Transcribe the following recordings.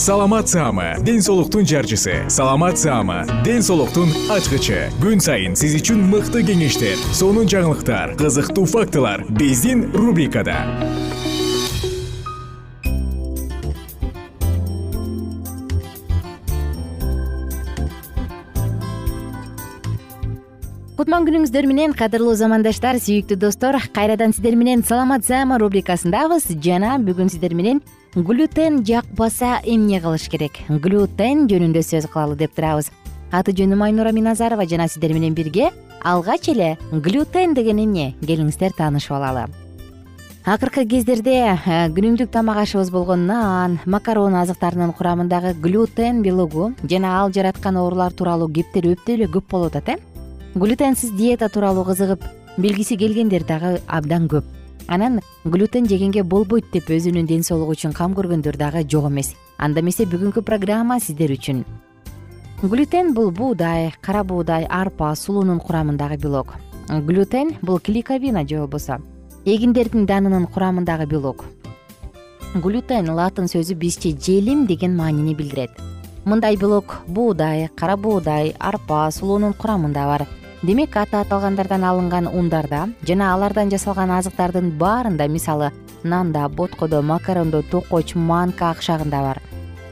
саламат саама ден соолуктун жарчысы. Саламат саама ден соолуктун ачкычы. Күн сайын сиз үчүн мыкты кеңештер сонун жаңылыктар кызыктуу фактылар биздин рубрикада. Кутман күнүңүздөр менен кадырлуу замандаштар сүйүктүү достор кайрадан сиздер менен саламат саама рубрикасындабыз. Жана бүгүн сиздер менен глютен жакпаса эмне кылыш керек? Глютен жөнүндө сөз кылалы деп турабыз. Аты жөнүм айнура миназарова жана сиздер менен бирге алгач эле глютен деген эмне? Келиңиздер таанышып алалы акыркы кездерде э, күнүмдүк тамак ашыбыз болгон нан макарон азыктарынын курамындагы глютен белогу жана ал жараткан оорулар тууралуу кептер өтө эле көп болуп атат э. Глютенсиз диета тууралуу кызыгып билгиси келгендер дагы абдан көп анан глютен жегенге болбойт деп өзүнүн ден соолугу үчүн кам көргөндөр дагы жок эмес. Анда эмесе бүгүнкү программа сиздер үчүн. Глютен бул буудай кара буудай арпа сулуунун курамындагы белок. Глютен бул кликовина же болбосо эгиндердин данынын курамындагы белок. Глютен латын сөзү бизче желим деген маанини билдирет. Мындай белок буудай кара буудай арпа сулуунун курамында бар демек аты аталгандардан алынган ундарда жана алардан жасалган азыктардын баарында мисалы нанда боткодо макарондо токоч манка акшагында бар.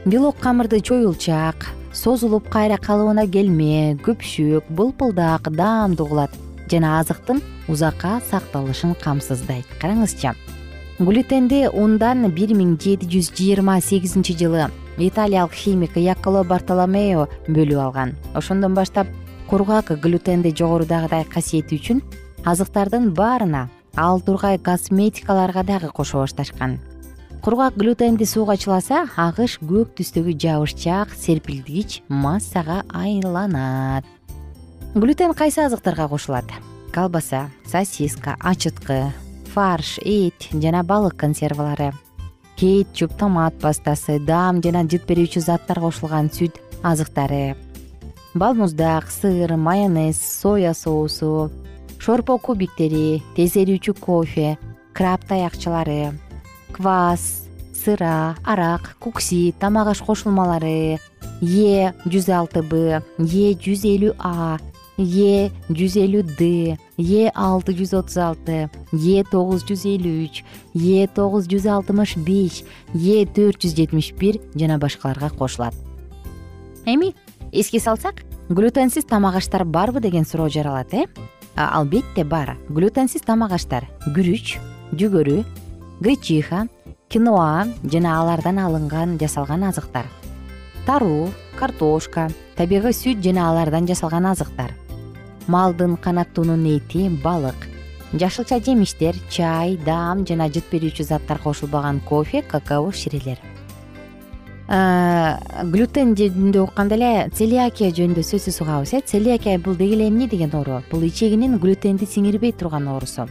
Белок камырды чоюлчаак созулуп кайра калыбына келме көпшүк былпылдак даамдуу кылат жана азыктын узакка сакталышын камсыздайт. Караңызчы глютенди ундан бир миң жети жүз жыйырма сегизинчи жылы италиялык химик яколо бартоломео бөлүп алган. Ошондон баштап кургак глютенди жогорудагыдай касиети үчүн азыктардын баарына ал тургай косметикаларга дагы кошо башташкан. Кургак глютенди сууга чыласа агыш көк түстөгү жабышчаак серпилгич массага айланат. Глютен кайсы азыктарга кошулат? Колбаса сосиска ачыткы фарш эт жана балык консервалары кетчуп томат пастасы даам жана жыт берүүчү заттар кошулган сүт азыктары балмуздак сыр майонез соя соусу шорпо кубиктери тез эрүүчү кофе краб таякчалары квас сыра арак кукси тамак аш кошулмалары е жүз алты б е жүз элүү а е жүз элүү д е алты жүз отуз алты е тогуз жүз элүү үч е тогуз жүз алтымыш беш е төрт жүз жетимиш бир жана башкаларга кошулат. Эми эске салсак глютенсиз тамак аштар барбы деген суроо жаралат э? Албетте бар. Глютенсиз тамак аштар күрүч жүгөрү гречиха киноа жана алардан алынган жасалган азыктар. Таруу картошка табигый сүт жана алардан жасалган азыктар. Малдын канаттуунун эти балык. Жашылча жемиштер чай даам жана жыт берүүчү заттар кошулбаган кофе какао ширелер глютен жөнүндө укканда эле целиакия жөнүндө сөзсүз угабыз э? Целиакия бул деги эле эмне деген оору? Бул ичегинин глютенди сиңирбей турган оорусу.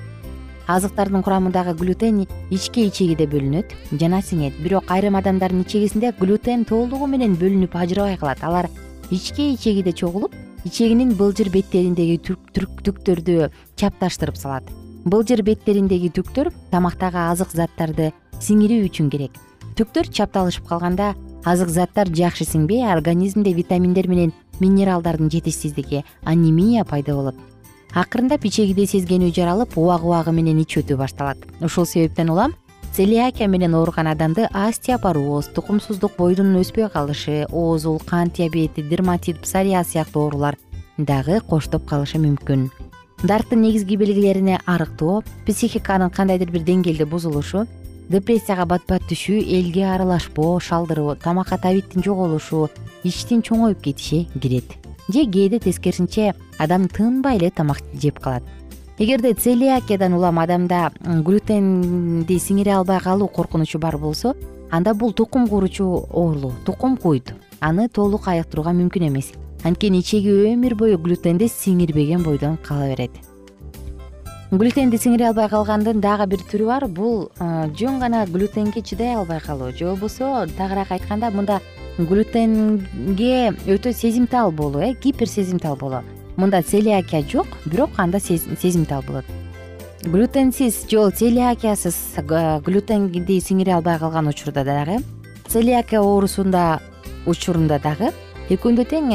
Азыктардын курамындагы глютен ичке ичегиде бөлүнөт жана сиңет. Бирок айрым адамдардын ичегисинде глютен толугу менен бөлүнүп ажырабай калат. Алар ичке ичегиде чогулуп ичегинин былжыр беттериндеги түктөрдү чапташтырып салат. Былжыр беттериндеги түктөр тамактагы азык заттарды сиңирүү үчүн керек түктөр чапталышып калганда азык заттар жакшы сиңбей организмде витаминдер менен минералдардын жетишсиздиги анемия пайда болот. Акырындап ичегиде сезгенүү жаралып убак убагы менен ич өтүү башталат. Ушул себептен улам целиакия менен ооруган адамды остеопороз тукумсуздук бойдун өспөй калышы оозул кант диабети дерматит псориаз сыяктуу оорулар дагы коштоп калышы мүмкүн. Дарттын негизги белгилерине арыктоо психиканын кандайдыр бир деңгээлде бузулушу депрессияга бат түшүү элге аралашпоо шалдыроо тамакка табиттин жоголушу иштин чоңоюп кетиши кирет. Же кээде тескерисинче адам тынбай эле тамак жеп калат. Эгерде целиакиядан улам адамда глютенди сиңире албай калуу коркунучу бар болсо анда бул тукум кууручу оору тукум куйт. Аны толук айыктырууга мүмкүн эмес. Анткени ичеги өмүр бою глютенди сиңирбеген бойдон кала берет глютенди сиңире албай калгандын дагы бир түрү бар. Бул жөн гана глютенге чыдай албай калуу. Же болбосо тагыраак айтканда мында глютенге өтө сезимтал болуу э гиперсезимтал болуу. Мында целиакия жок бирок анда сезимтал болот. Глютенсиз же целиакиясыз глютенди сиңире албай калган учурда дагы целиакия оорусунда учурунда дагы экөөндө тең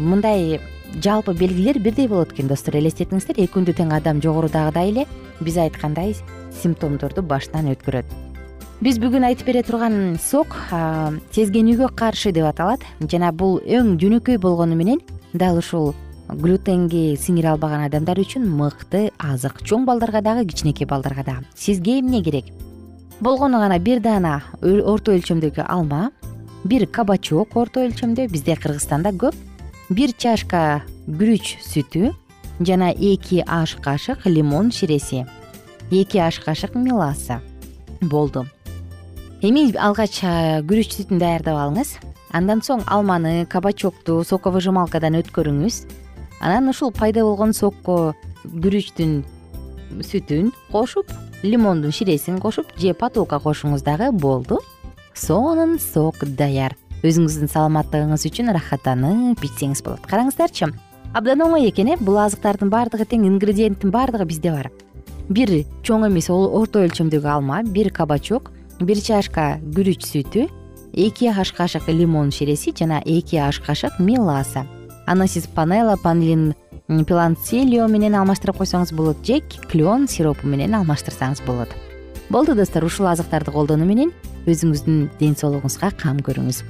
мындай жалпы белгилер бирдей болот экен достор элестетиңиздер. Экөөндө тең адам жогорудагыдай эле биз айткандай симптомдорду баштан өткөрөт. Биз бүгүн айтып бере турган сок сезгенүүгө каршы деп аталат. Жана бул эң жөнөкөй болгону менен дал ушул глютенги сиңире албаган адамдар үчүн мыкты азык чоң балдарга дагы кичинекей балдарга дагы. Сизге эмне керек? Болгону гана бир даана орто өлчөмдөгү алма бир кабачок орто өлчөмдө бизде кыргызстанда көп бир чашка күрүч сүтү жана эки аш кашык лимон ширеси эки аш кашык меласа. Болду. Эми алгач күрүч сүтүн даярдап алыңыз. Андан соң алманы кабачокту соковыжималкадан өткөрүңүз. Анан ушул пайда болгон сокко күрүчтүн сүтүн кошуп лимондун ширесин кошуп же потока кошуңуз дагы болду. Сонун сок даяр өзүңүздүн саламаттыгыңыз үчүн ырахаттанып ичсеңиз болот. Караңыздарчы абдан оңой экен э бул азыктардын баардыгы тең ингредиенттин баардыгы бизде бар. Бир чоң эмес орто өлчөмдөгү алма бир кабачок бир чашка күрүч сүтү эки аш кашык лимон ширеси жана эки аш кашык меласа. Аны сиз панела панлин пиланцелио менен алмаштырып койсоңуз болот же клен сиропу менен алмаштырсаңыз болот. Болду достор ушул азыктарды колдонуу менен өзүңүздүн ден соолугуңузга кам көрүңүз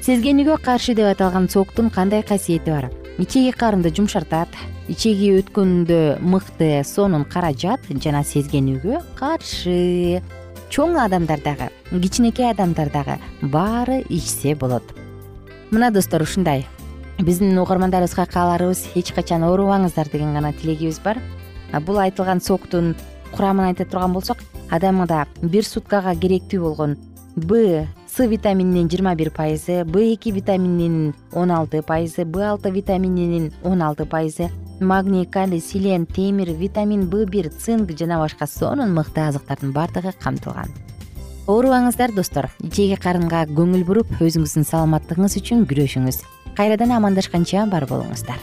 сезгенүүгө каршы деп аталган соктун кандай касиети бар? Ичеги карынды жумшартат ичеги өткөндө мыкты сонун каражат жана сезгенүүгө каршы. Чоң адамдар дагы кичинекей адамдар дагы баары ичсе болот. Мына достор ушундай. Биздин угармандарыбызга кааларыбыз эч качан оорубаңыздар деген гана тилегибиз бар. Бул айтылган соктун курамын айта турган болсок адамда бир суткага керектүү болгон б с витамининин жыйырма бир пайызы б эки витамининин он алты пайызы б алты витамининин он алты пайызы. Магний калий селен темир витамин б бир цинк жана башка сонун мыкты азыктардын баардыгы камтылган. Оорубаңыздар достор. Ичеги карынга көңүл буруп өзүңүздүн саламаттыгыңыз үчүн күрөшүңүз. Кайрадан амандашканча бар болуңуздар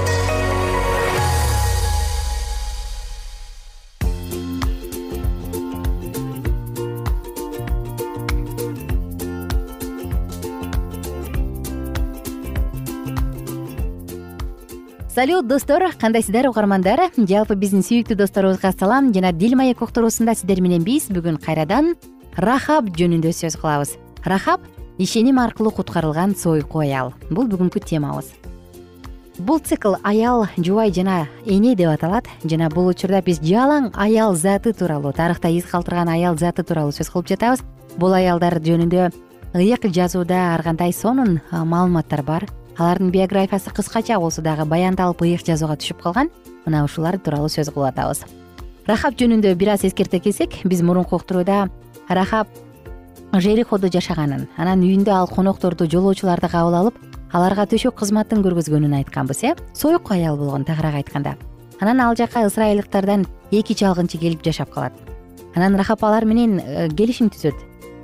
салют достор кандайсыздар угармандар? Жалпы биздин сүйүктүү досторубузга салам жана дил маек уктуруусунда сиздер менен биз. Бүгүн кайрадан рахаб жөнүндө сөз кылабыз. Рахаб ишеним аркылуу куткарылган сойку аял. Бул бүгүнкү темабыз. Бул цикл аял жубай жана эне деп аталат жана бул учурда биз жалаң аял заты тууралуу тарыхта из калтырган аял заты тууралуу сөз кылып жатабыз. Бул аялдар жөнүндө ыйык жазууда ар кандай сонун маалыматтар бар алардын биографиясы кыскача болсо дагы баяндалып ыйык жазууга түшүп калган. Мына ушулар тууралуу сөз кылып атабыз. Рахаб жөнүндө бир аз эскерте кетсек биз мурунку уктурууда рахаб жериходо жашаганын анан үйүндө ал конокторду жолоочуларды кабыл алып аларга төшөк кызматын көргөзгөнүн айтканбыз э? Сойку аял болгон тагыраак айтканда. Анан ал жака ысрайылдыктардан эки чалгынчы келип жашап калат. Анан рахаб алар менен э, келишим түзөт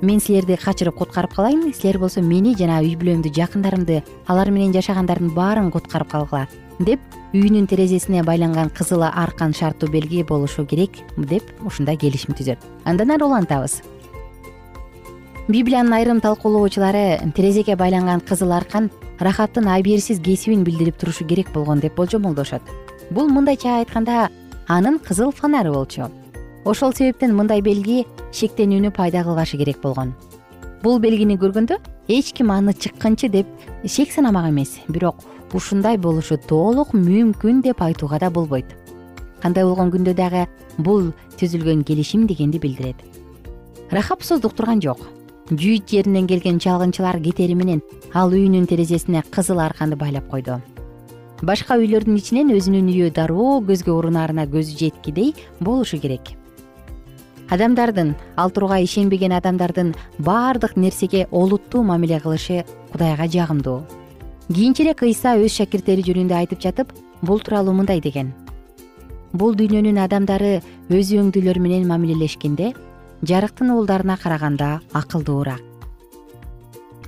мен силерди качырып куткарып калайын. Силер болсо мени жана үй бүлөмдү жакындарымды алар менен жашагандардын баарын куткарып калгыла деп үйүнүн терезесине байланган кызыл аркан шарттуу белги болушу керек деп ушундай келишим түзөт. Андан ары улантабыз. Библиянын айрым талкуулоочулары терезеге байланган кызыл аркан рахабтын абийирсиз кесибин билдирип турушу керек болгон деп болжомолдошот. Бул мындайча айтканда анын кызыл фонары болчу ошол себептен мындай белги шектенүүнү пайда кылбашы керек болгон. Бул белгини көргөндө эч ким аны чыккынчы деп шек санамак эмес. Бирок ушундай болушу толук мүмкүн деп айтууга да болбойт. Кандай болгон күндө дагы бул түзүлгөн келишим дегенди билдирет. Рахаб суздук турган жок. Жүйүт жеринен келген чалгынчылар кетери менен ал үйүнүн терезесине кызыл арканды байлап койду. Башка үйлөрдүн ичинен өзүнүн үйү дароо көзгө урунаарына көзү жеткидей болушу керек адамдардын ал турууга ишенбеген адамдардын баардык нерсеге олуттуу мамиле кылышы кудайга жагымдуу. Кийинчерээк ыйса өз шакирттери жөнүндө айтып жатып бул тууралуу мындай деген. Бул дүйнөнүн адамдары өз өңдүүлөрү менен мамилелешкенде жарыктын уулдарына караганда акылдуураак.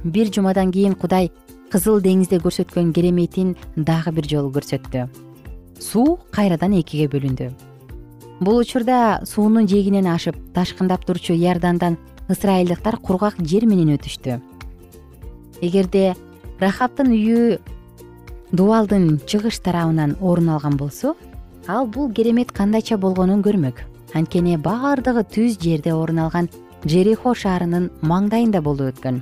Бир жумадан кийин кудай кызыл деңизде көрсөткөн кереметин дагы бир жолу көрсөттү. Суу кайрадан экиге бөлүндү бул учурда суунун жээгинен ашып ташкындап турчу иордандан ысрайылдыктар кургак жер менен өтүштү. Эгерде рахабтын үйү дубалдын чыгыш тарабынан орун алган болсо ал бул керемет кандайча болгонун көрмөк. Анткени баардыгы түз жерде орун алган жерихо шаарынын маңдайында болуп өткөн.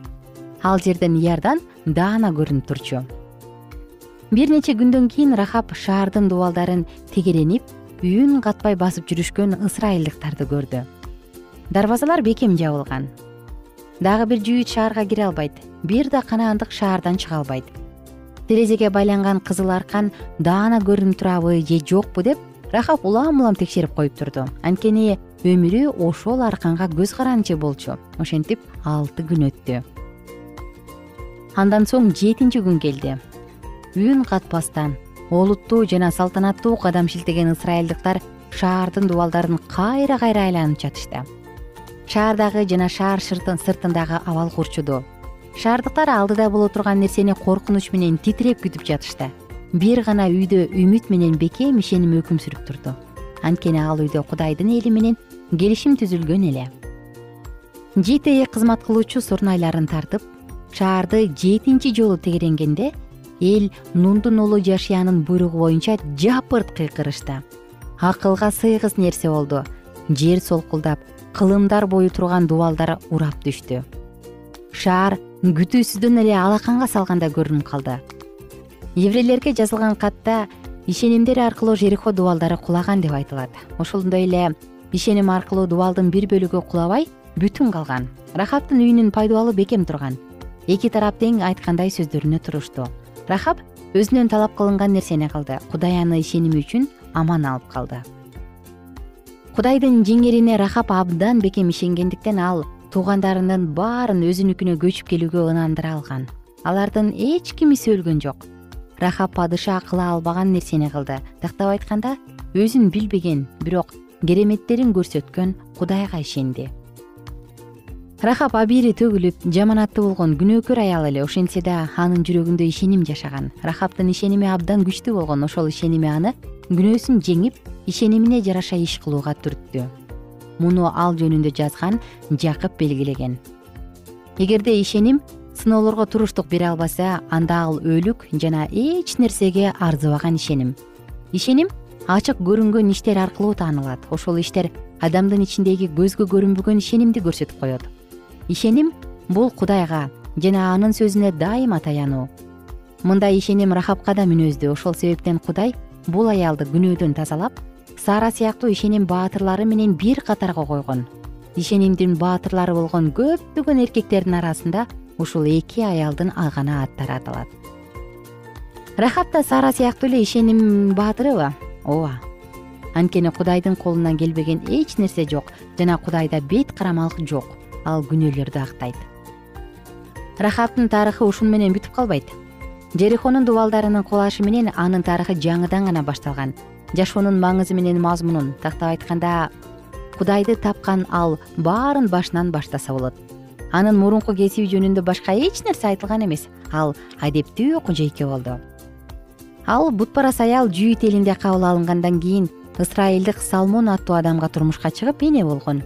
Ал жерден иордан даана көрүнүп турчу. Бир нече күндөн кийин рахаб шаардын дубалдарын тегеренип үйүн катпай басып жүрүшкөн ысрайылдыктарды көрдү. Дарбазалар бекем жабылган. Дагы бир жүйүт шаарга кире албайт бир да канаандык шаардан чыга албайт. Терезеге байланган кызыл аркан даана көрүнүп турабы же жокпу деп рахаб улам улам текшерип коюп турду. Анткени өмүрү ошол арканга көз каранчы болчу. Ошентип алты күн өттү. Андан соң жетинчи күн келди. Үн катпастан олуттуу жана салтанаттуу кадам шилтеген ысрайылдыктар шаардын дубалдарын кайра кайра айланып жатышты. Шаардагы жана шаар сыртындагы абал курчуду. Шаардыктар алдыда боло турган нерсени коркунуч менен титиреп күтүп жатышты. Бир гана үйдө үмүт менен бекем ишеним өкүм сүрүп турду анткени ал үйдө кудайдын эли менен келишим түзүлгөн эле. Жте кызмат кылуучу сурнайларын тартып шаарды жетинчи жолу тегеренгенде эл нундун уулу жашиянын буйругу боюнча жапырт кыйкырышты. Акылга сыйгыс нерсе болду. Жер солкулдап кылымдар бою турган дубалдар урап түштү. Шаар күтүүсүздөн эле алаканга салгандай көрүнүп калды. Еврейлерге жазылган катта ишенимдер аркылуу жерихо дубалдары кулаган деп айтылат. Ошондой эле ишеним аркылуу дубалдын бир бөлүгү кулабай бүтүн калган. Рахабтын үйүнүн пайдубалы бекем турган. Эки тарап тең айткандай сөздөрүнө турушту рахаб өзүнөн талап кылынган нерсени кылды. Кудай аны ишеними үчүн аман алып калды. Кудайдын жеңерине рахаб абдан бекем ишенгендиктен ал туугандарынын баарын өзүнүкүнө көчүп келүүгө ынандыра алган. Алардын эч кимиси өлгөн жок. Рахаб падыша кыла албаган нерсени кылды. Тактап айтканда өзүн билбеген бирок кереметтерин көрсөткөн кудайга ишенди рахаб абийири төгүлүп жаманаттуу болгон күнөөкөр аял эле ошентсе да анын жүрөгүндө ишеним жашаган. Рахабтын ишеними абдан күчтүү болгон ошол ишеними аны күнөөсүн жеңип ишенимине жараша иш кылууга түрттү. Муну ал жөнүндө жазган жакып белгилеген. Эгерде ишеним сыноолорго туруштук бере албаса анда ал өлүк жана эч нерсеге арзыбаган ишеним. Ишеним ачык көрүнгөн иштер аркылуу таанылат. Ошол иштер адамдын ичиндеги көзгө көрүнбөгөн ишенимди көрсөтүп коет ишеним бул кудайга жана анын сөзүнө дайыма таянуу. Мындай ишеним рахабка да мүнөздүү ошол себептен кудай бул аялды күнөөдөн тазалап сара сыяктуу ишеним баатырлары менен бир катарга койгон. Ишенимдин баатырлары болгон көптөгөн эркектердин арасында ушул эки аялдын гана аттары аталат рахаб да сара сыяктуу эле ишеним баатырыбы? Ооба. Анткени кудайдын колунан келбеген эч нерсе жок жана кудайда бет карамалык жок ал күнөөлөрдү актайт. Рахабтын тарыхы ушуну менен бүтүп калбайт. Жерихонун дубалдарынын кулашы менен анын тарыхы жаңыдан гана башталган. Жашоонун маңызы менен мазмунун тактап айтканда кудайды тапкан ал баарын башынан баштаса болот. Анын мурунку кесиби жөнүндө башка эч нерсе айтылган эмес ал адептүү кожойке болду. Ал бутпарас аял жүйүт элинде кабыл алынгандан кийин ысрайылдык салмон аттуу адамга турмушка чыгып эне болгон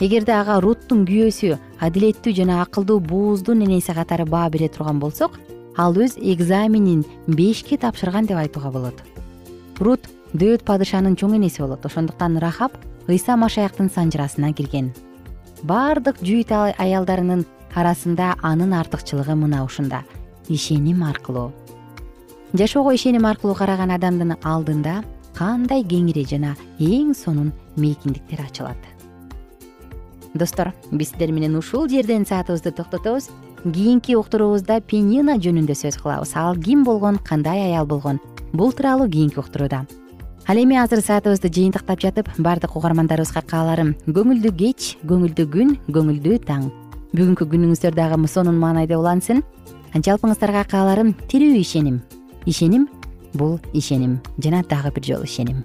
эгерде ага руттун күйөөсү адилеттүү жана акылдуу бууздун энеси катары баа бере турган болсок ал өз экзаменин бешке тапшырган деп айтууга болот. Рут дөөт падышанын чоң энеси болот. Ошондуктан рахаб ыйса машаяктын санжырасына кирген баардык жүйүт аялдарынын арасында анын артыкчылыгы мына ушунда. Ишеним аркылуу. Жашоого ишеним аркылуу караган адамдын алдында кандай кеңири жана эң сонун мейкиндиктер ачылат достор биз сиздер менен ушул жерден саатыбызды токтотобуз. Кийинки уктуруубузда пенина жөнүндө сөз кылабыз. Ал ким болгон кандай аял болгон? Бул тууралуу кийинки уктурууда. Ал эми азыр саатыбызды жыйынтыктап жатып баардык угармандарыбызга кааларым. Көңүлдүү кеч көңүлдүү күн көңүлдүү таң. Бүгүнкү күнүңүздөр дагы сонун маанайда улансын. Жалпыңыздарга кааларым тирүү ишеним. Ишеним бул ишеним. Жана дагы бир жолу ишеним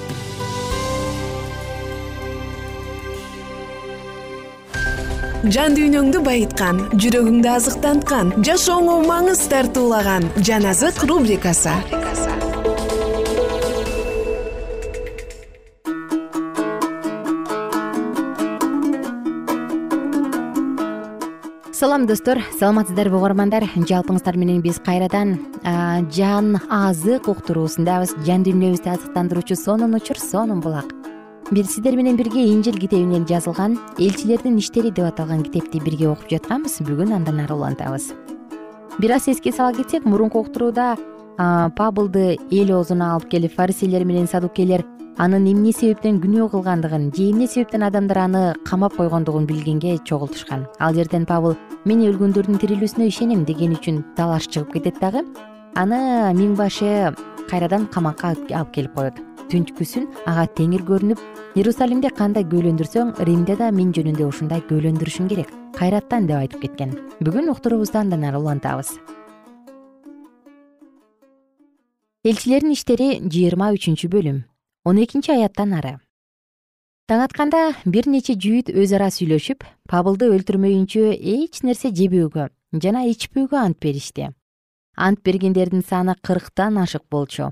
жан дүйнөңдү байыткан жүрөгүңдү азыктанткан жашооңо маңыз тартуулаган жан азык рубрикасы. Салам достор саламатсыздарбы угармандар жалпыңыздар менен биз кайрадан жан азык уктуруусундабыз жан дүйнөбүздү азыктандыруучу сонун учур сонун булак бир сиздер менен бирге инжил китебинен жазылган элчилердин иштери деп аталган китепти бирге окуп жатканбыз бүгүн андан ары улантабыз. Бир аз эске сала кетсек мурунку уктурууда пабылды эл оозуна алып келип фарисейлер менен садукейлер анын эмне себептен күнөө кылгандыгын же эмне себептен адамдар аны камап койгондугун билгенге чогултушкан. Ал жерден пабыл мен өлгөндөрдүн тирилүүсүнө ишенем деген үчүн талаш чыгып кетет дагы аны миң башы кайрадан камакка алып келип коет түнкүсүн ага теңир көрүнүп иерусалимде кандай күбөлөндүрсөң римде да мен жөнүндө ушундай күбөлөндүрүшүң керек кайраттан деп айтып кеткен. Бүгүн уктуруубузду андан ары улантабыз. Элчилердин иштери жыйырма үчүнчү бөлүм он экинчи аяттан ары. Таң атканда бир нече жүйүт өз ара сүйлөшүп пабылды өлтүрмөйүнчө эч нерсе жебөөгө жана ичпөөгө ант беришти. Ант бергендердин саны кырктан ашык болчу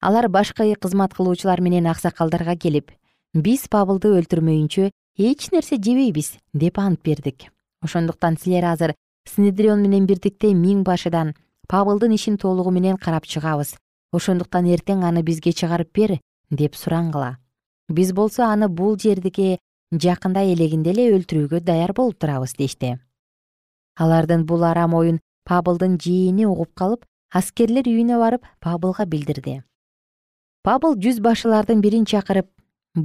алар башкы кызмат кылуучулар менен аксакалдарга келип биз пабылды өлтүрмөйүнчө эч нерсе жебейбиз деп ант бердик. Ошондуктан силер азыр снедрион менен бирдикте миң башыдан пабылдын ишин толугу менен карап чыгабыз. Ошондуктан эртең аны бизге чыгарып бер деп сураңгыла биз болсо аны бул жердиге жакындай элегинде эле өлтүрүүгө даяр болуп турабыз дешти. Алардын бул арам оюн пабылдын жээни угуп калып аскерлер үйүнө барып пабылга билдирди пабыл жүз башылардын бирин чакырып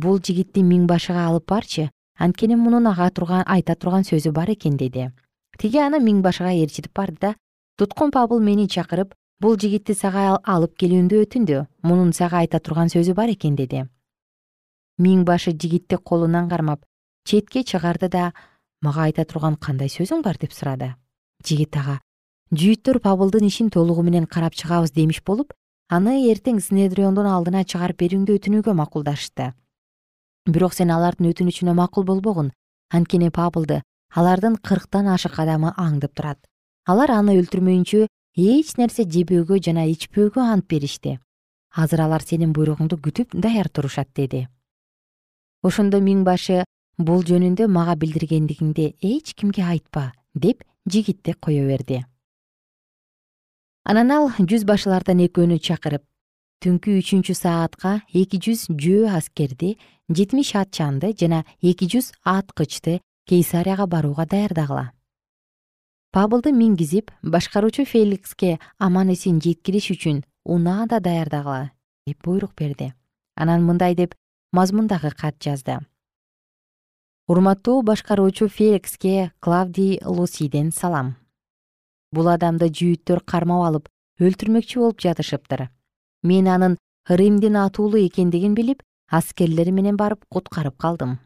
бул жигитти миң башыга алып барчы анткени мунун ага турган айта турган сөзү бар экен деди. Тиги аны миң башыга ээрчитип барды да туткун пабыл мени чакырып бул жигитти сага алып келүүмдү өтүндү мунун сага айта турган сөзү бар экен деди. Миң башы жигитти колунан кармап четке чыгарды да мага айта турган кандай сөзүң бар деп сурады. Жигит ага жүйүттөр пабылдын ишин толугу менен карап чыгабыз демиш болуп аны эртең снедриондун алдына чыгарып берүүңдү өтүнүүгө макулдашты. Бирок сен алардын өтүнүчүнө макул болбогун. Анткени пабылды алардын кырктан ашык адамы аңдып турат. Алар аны өлтүрмөйүнчө эч нерсе жебөөгө жана ичпөөгө ант беришти. Азыр алар сенин буйругуңду күтүп даяр турушат деди. Ошондо миң башы бул жөнүндө мага билдиргендигиңди эч кимге айтпа деп жигитти кое берди анан ал жүз башылардан экөөнү чакырып түнкү үчүнчү саатка эки жүз жөө аскерди жетимиш атчанды жана эки жүз аткычты кейсарияга барууга даярдагыла. Пабылды мингизип башкаруучу феликске аман эсен жеткириш үчүн унаа да даярдагыла деп буйрук берди. Анан мындай деп мазмундагы кат жазды. Урматтуу башкаруучу феликске клавдий лусийден салам бул адамды жүйүттөр кармап алып өлтүрмөкчү болуп жатышыптыр. Мен анын римдин атуулу экендигин билип аскерлери менен барып куткарып калдым.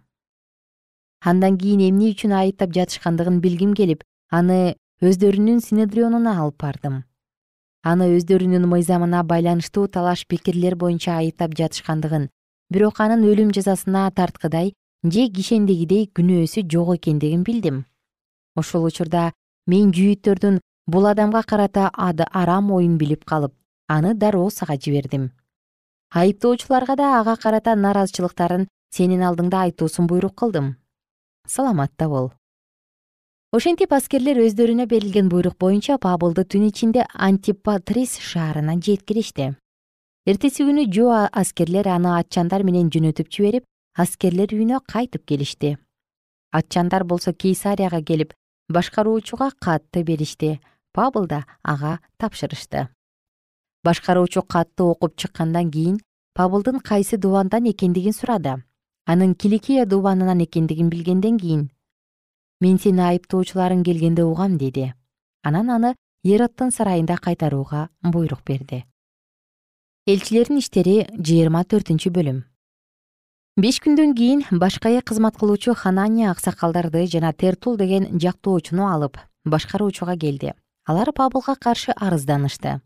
Андан кийин эмне үчүн айыптап жатышкандыгын билгим келип аны өздөрүнүн синедрионуна алып бардым. Аны өздөрүнүн мыйзамына байланыштуу талаш пикирлер боюнча айыптап жатышкандыгын бирок анын өлүм жазасына тарткыдай же кишендегидей күнөөсү жок экендигин билдим. Ошол учурда мен жүйүттөрдүн бул адамга карата арам оюн билип калып аны дароо сага жибердим. Айыптоочуларга да ага карата нааразычылыктарын сенин алдыңда айтуусун буйрук кылдым. Саламатта бол. Ошентип аскерлер өздөрүнө берилген буйрук боюнча пабылды түн ичинде антипатрис шаарына жеткиришти. Эртеси күнү жөө аскерлер аны атчандар менен жөнөтүп жиберип аскерлер үйүнө кайтып келишти. Атчандар болсо кейсарияга келип башкаруучуга катты беришти пабыл да ага тапшырышты. Башкаруучу катты окуп чыккандан кийин пабылдын кайсы дубандан экендигин сурады. Анын киликия дубанынан экендигин билгенден кийин мен сени айыптоочуларың келгенде угам деди. Анан аны эроддун сарайында кайтарууга буйрук берди. Элчилердин иштери жыйырма төртүнчү бөлүм. Беш күндөн кийин башка кызмат кылуучу ханания аксакалдарды жана тертул деген жактоочуну алып башкаруучуга келди алар пабылга каршы арызданышты.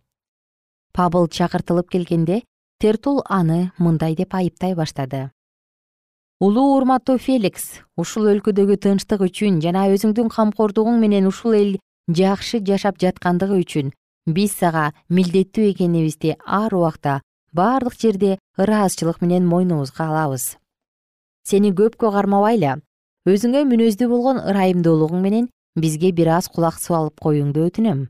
Пабыл чакыртылып келгенде тертул аны мындай деп айыптай баштады. Улуу урматтуу феликс ушул өлкөдөгү тынчтык үчүн жана өзүңдүн камкордугуң менен ушул эл жакшы жашап жаткандыгы үчүн биз сага милдеттүү экенибизди ар убакта бардык жерде ыраазычылык менен мойнубузга алабыз. Сени көпкө кармабайлы өзүңө мүнөздүү болгон ырайымдуулугуң менен бизге бир аз кулак салып коюңду өтүнөм.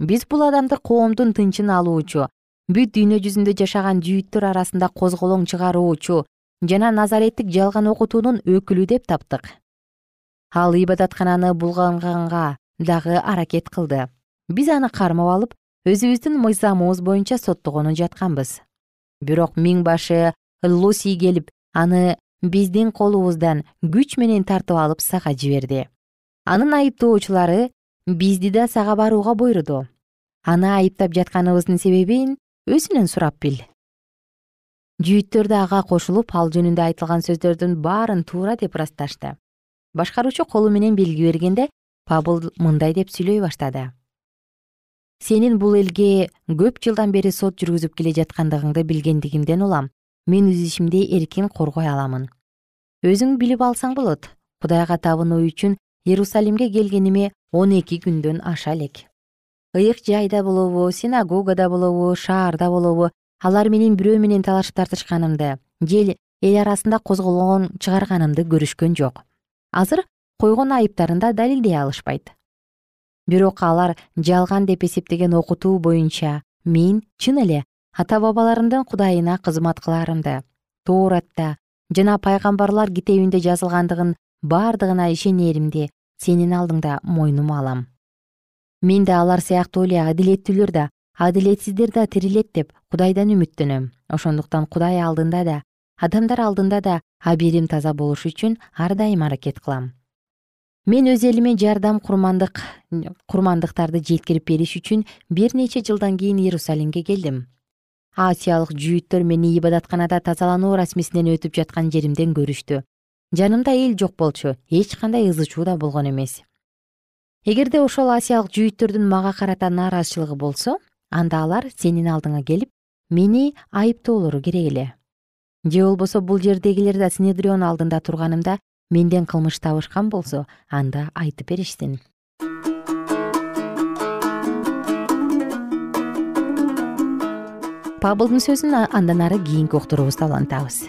Биз бул адамды коомдун тынчын алуучу бүт дүйнө жүзүндө жашаган жүйүттөр арасында козголоң чыгаруучу жана назареттик жалган окутуунун өкүлү деп таптык. Ал ибадаткананы булганганга дагы аракет кылды. Биз аны кармап алып өзүбүздүн мыйзамыбыз боюнча соттогону жатканбыз. Бирок миң башы луси келип аны биздин колубуздан күч менен тартып алып сага жиберди анын айыптоочулары бизди да сага барууга буйруду аны айыптап жатканыбыздын себебин өзүнөн сурап бил. Жүйүттөр да ага кошулуп ал жөнүндө айтылган сөздөрдүн баарын туура деп ырасташты. Башкаруучу колу менен белги бергенде пабыл мындай деп сүйлөй баштады. Сенин бул элге көп жылдан бери сот жүргүзүп келе жаткандыгыңды билгендигимден улам. Мен өз ишимди эркин коргой аламын. Өзүң билип алсаң болот. Кудайга табынуу үчүн иерусалимге келгениме он эки күндөн аша элек. Ыйык жайда болобу синагогада болобу шаарда болобу алар менин бирөө менен талашып тартышканымды же эл арасында козголгон чыгарганымды көрүшкөн жок. Азыр койгон айыптарын да далилдей алышпайт. Бирок алар жалган деп эсептеген окутуу боюнча мен чын эле ата бабаларымдын кудайына кызмат кылаарымды тооратта жана пайгамбарлар китебинде жазылгандыгын бардыгына ишенеримди сенин алдыңда мойнума алам. Мен да алар сыяктуу эле адилеттүүлөр да адилетсиздер да тирилет деп кудайдан үмүттөнөм. Ошондуктан кудай алдында да адамдар алдында да абийирим таза болуш үчүн ар дайым аракет кылам. Мен өз элиме жардам курмандык курмандыктарды жеткирип бериш үчүн бир нече жылдан кийин иерусалимге келдим. Асиялык жүйүттөр мени ибадатканада тазалануу расмисинен өтүп жаткан жеримден көрүштү жанымда эл жок болчу эч кандай ызы чуу да болгон эмес. Эгерде ошол асиялык жүйүттөрдүн мага карата нааразычылыгы болсо анда алар сенин алдыңа келип мени айыптоолору керек эле. Же болбосо бул жердегилер да синедрион алдында турганымда менден кылмыш табышкан болсо анда айтып беришсин пабылдын сөзүн андан ары кийинки уктуруубузда улантабыз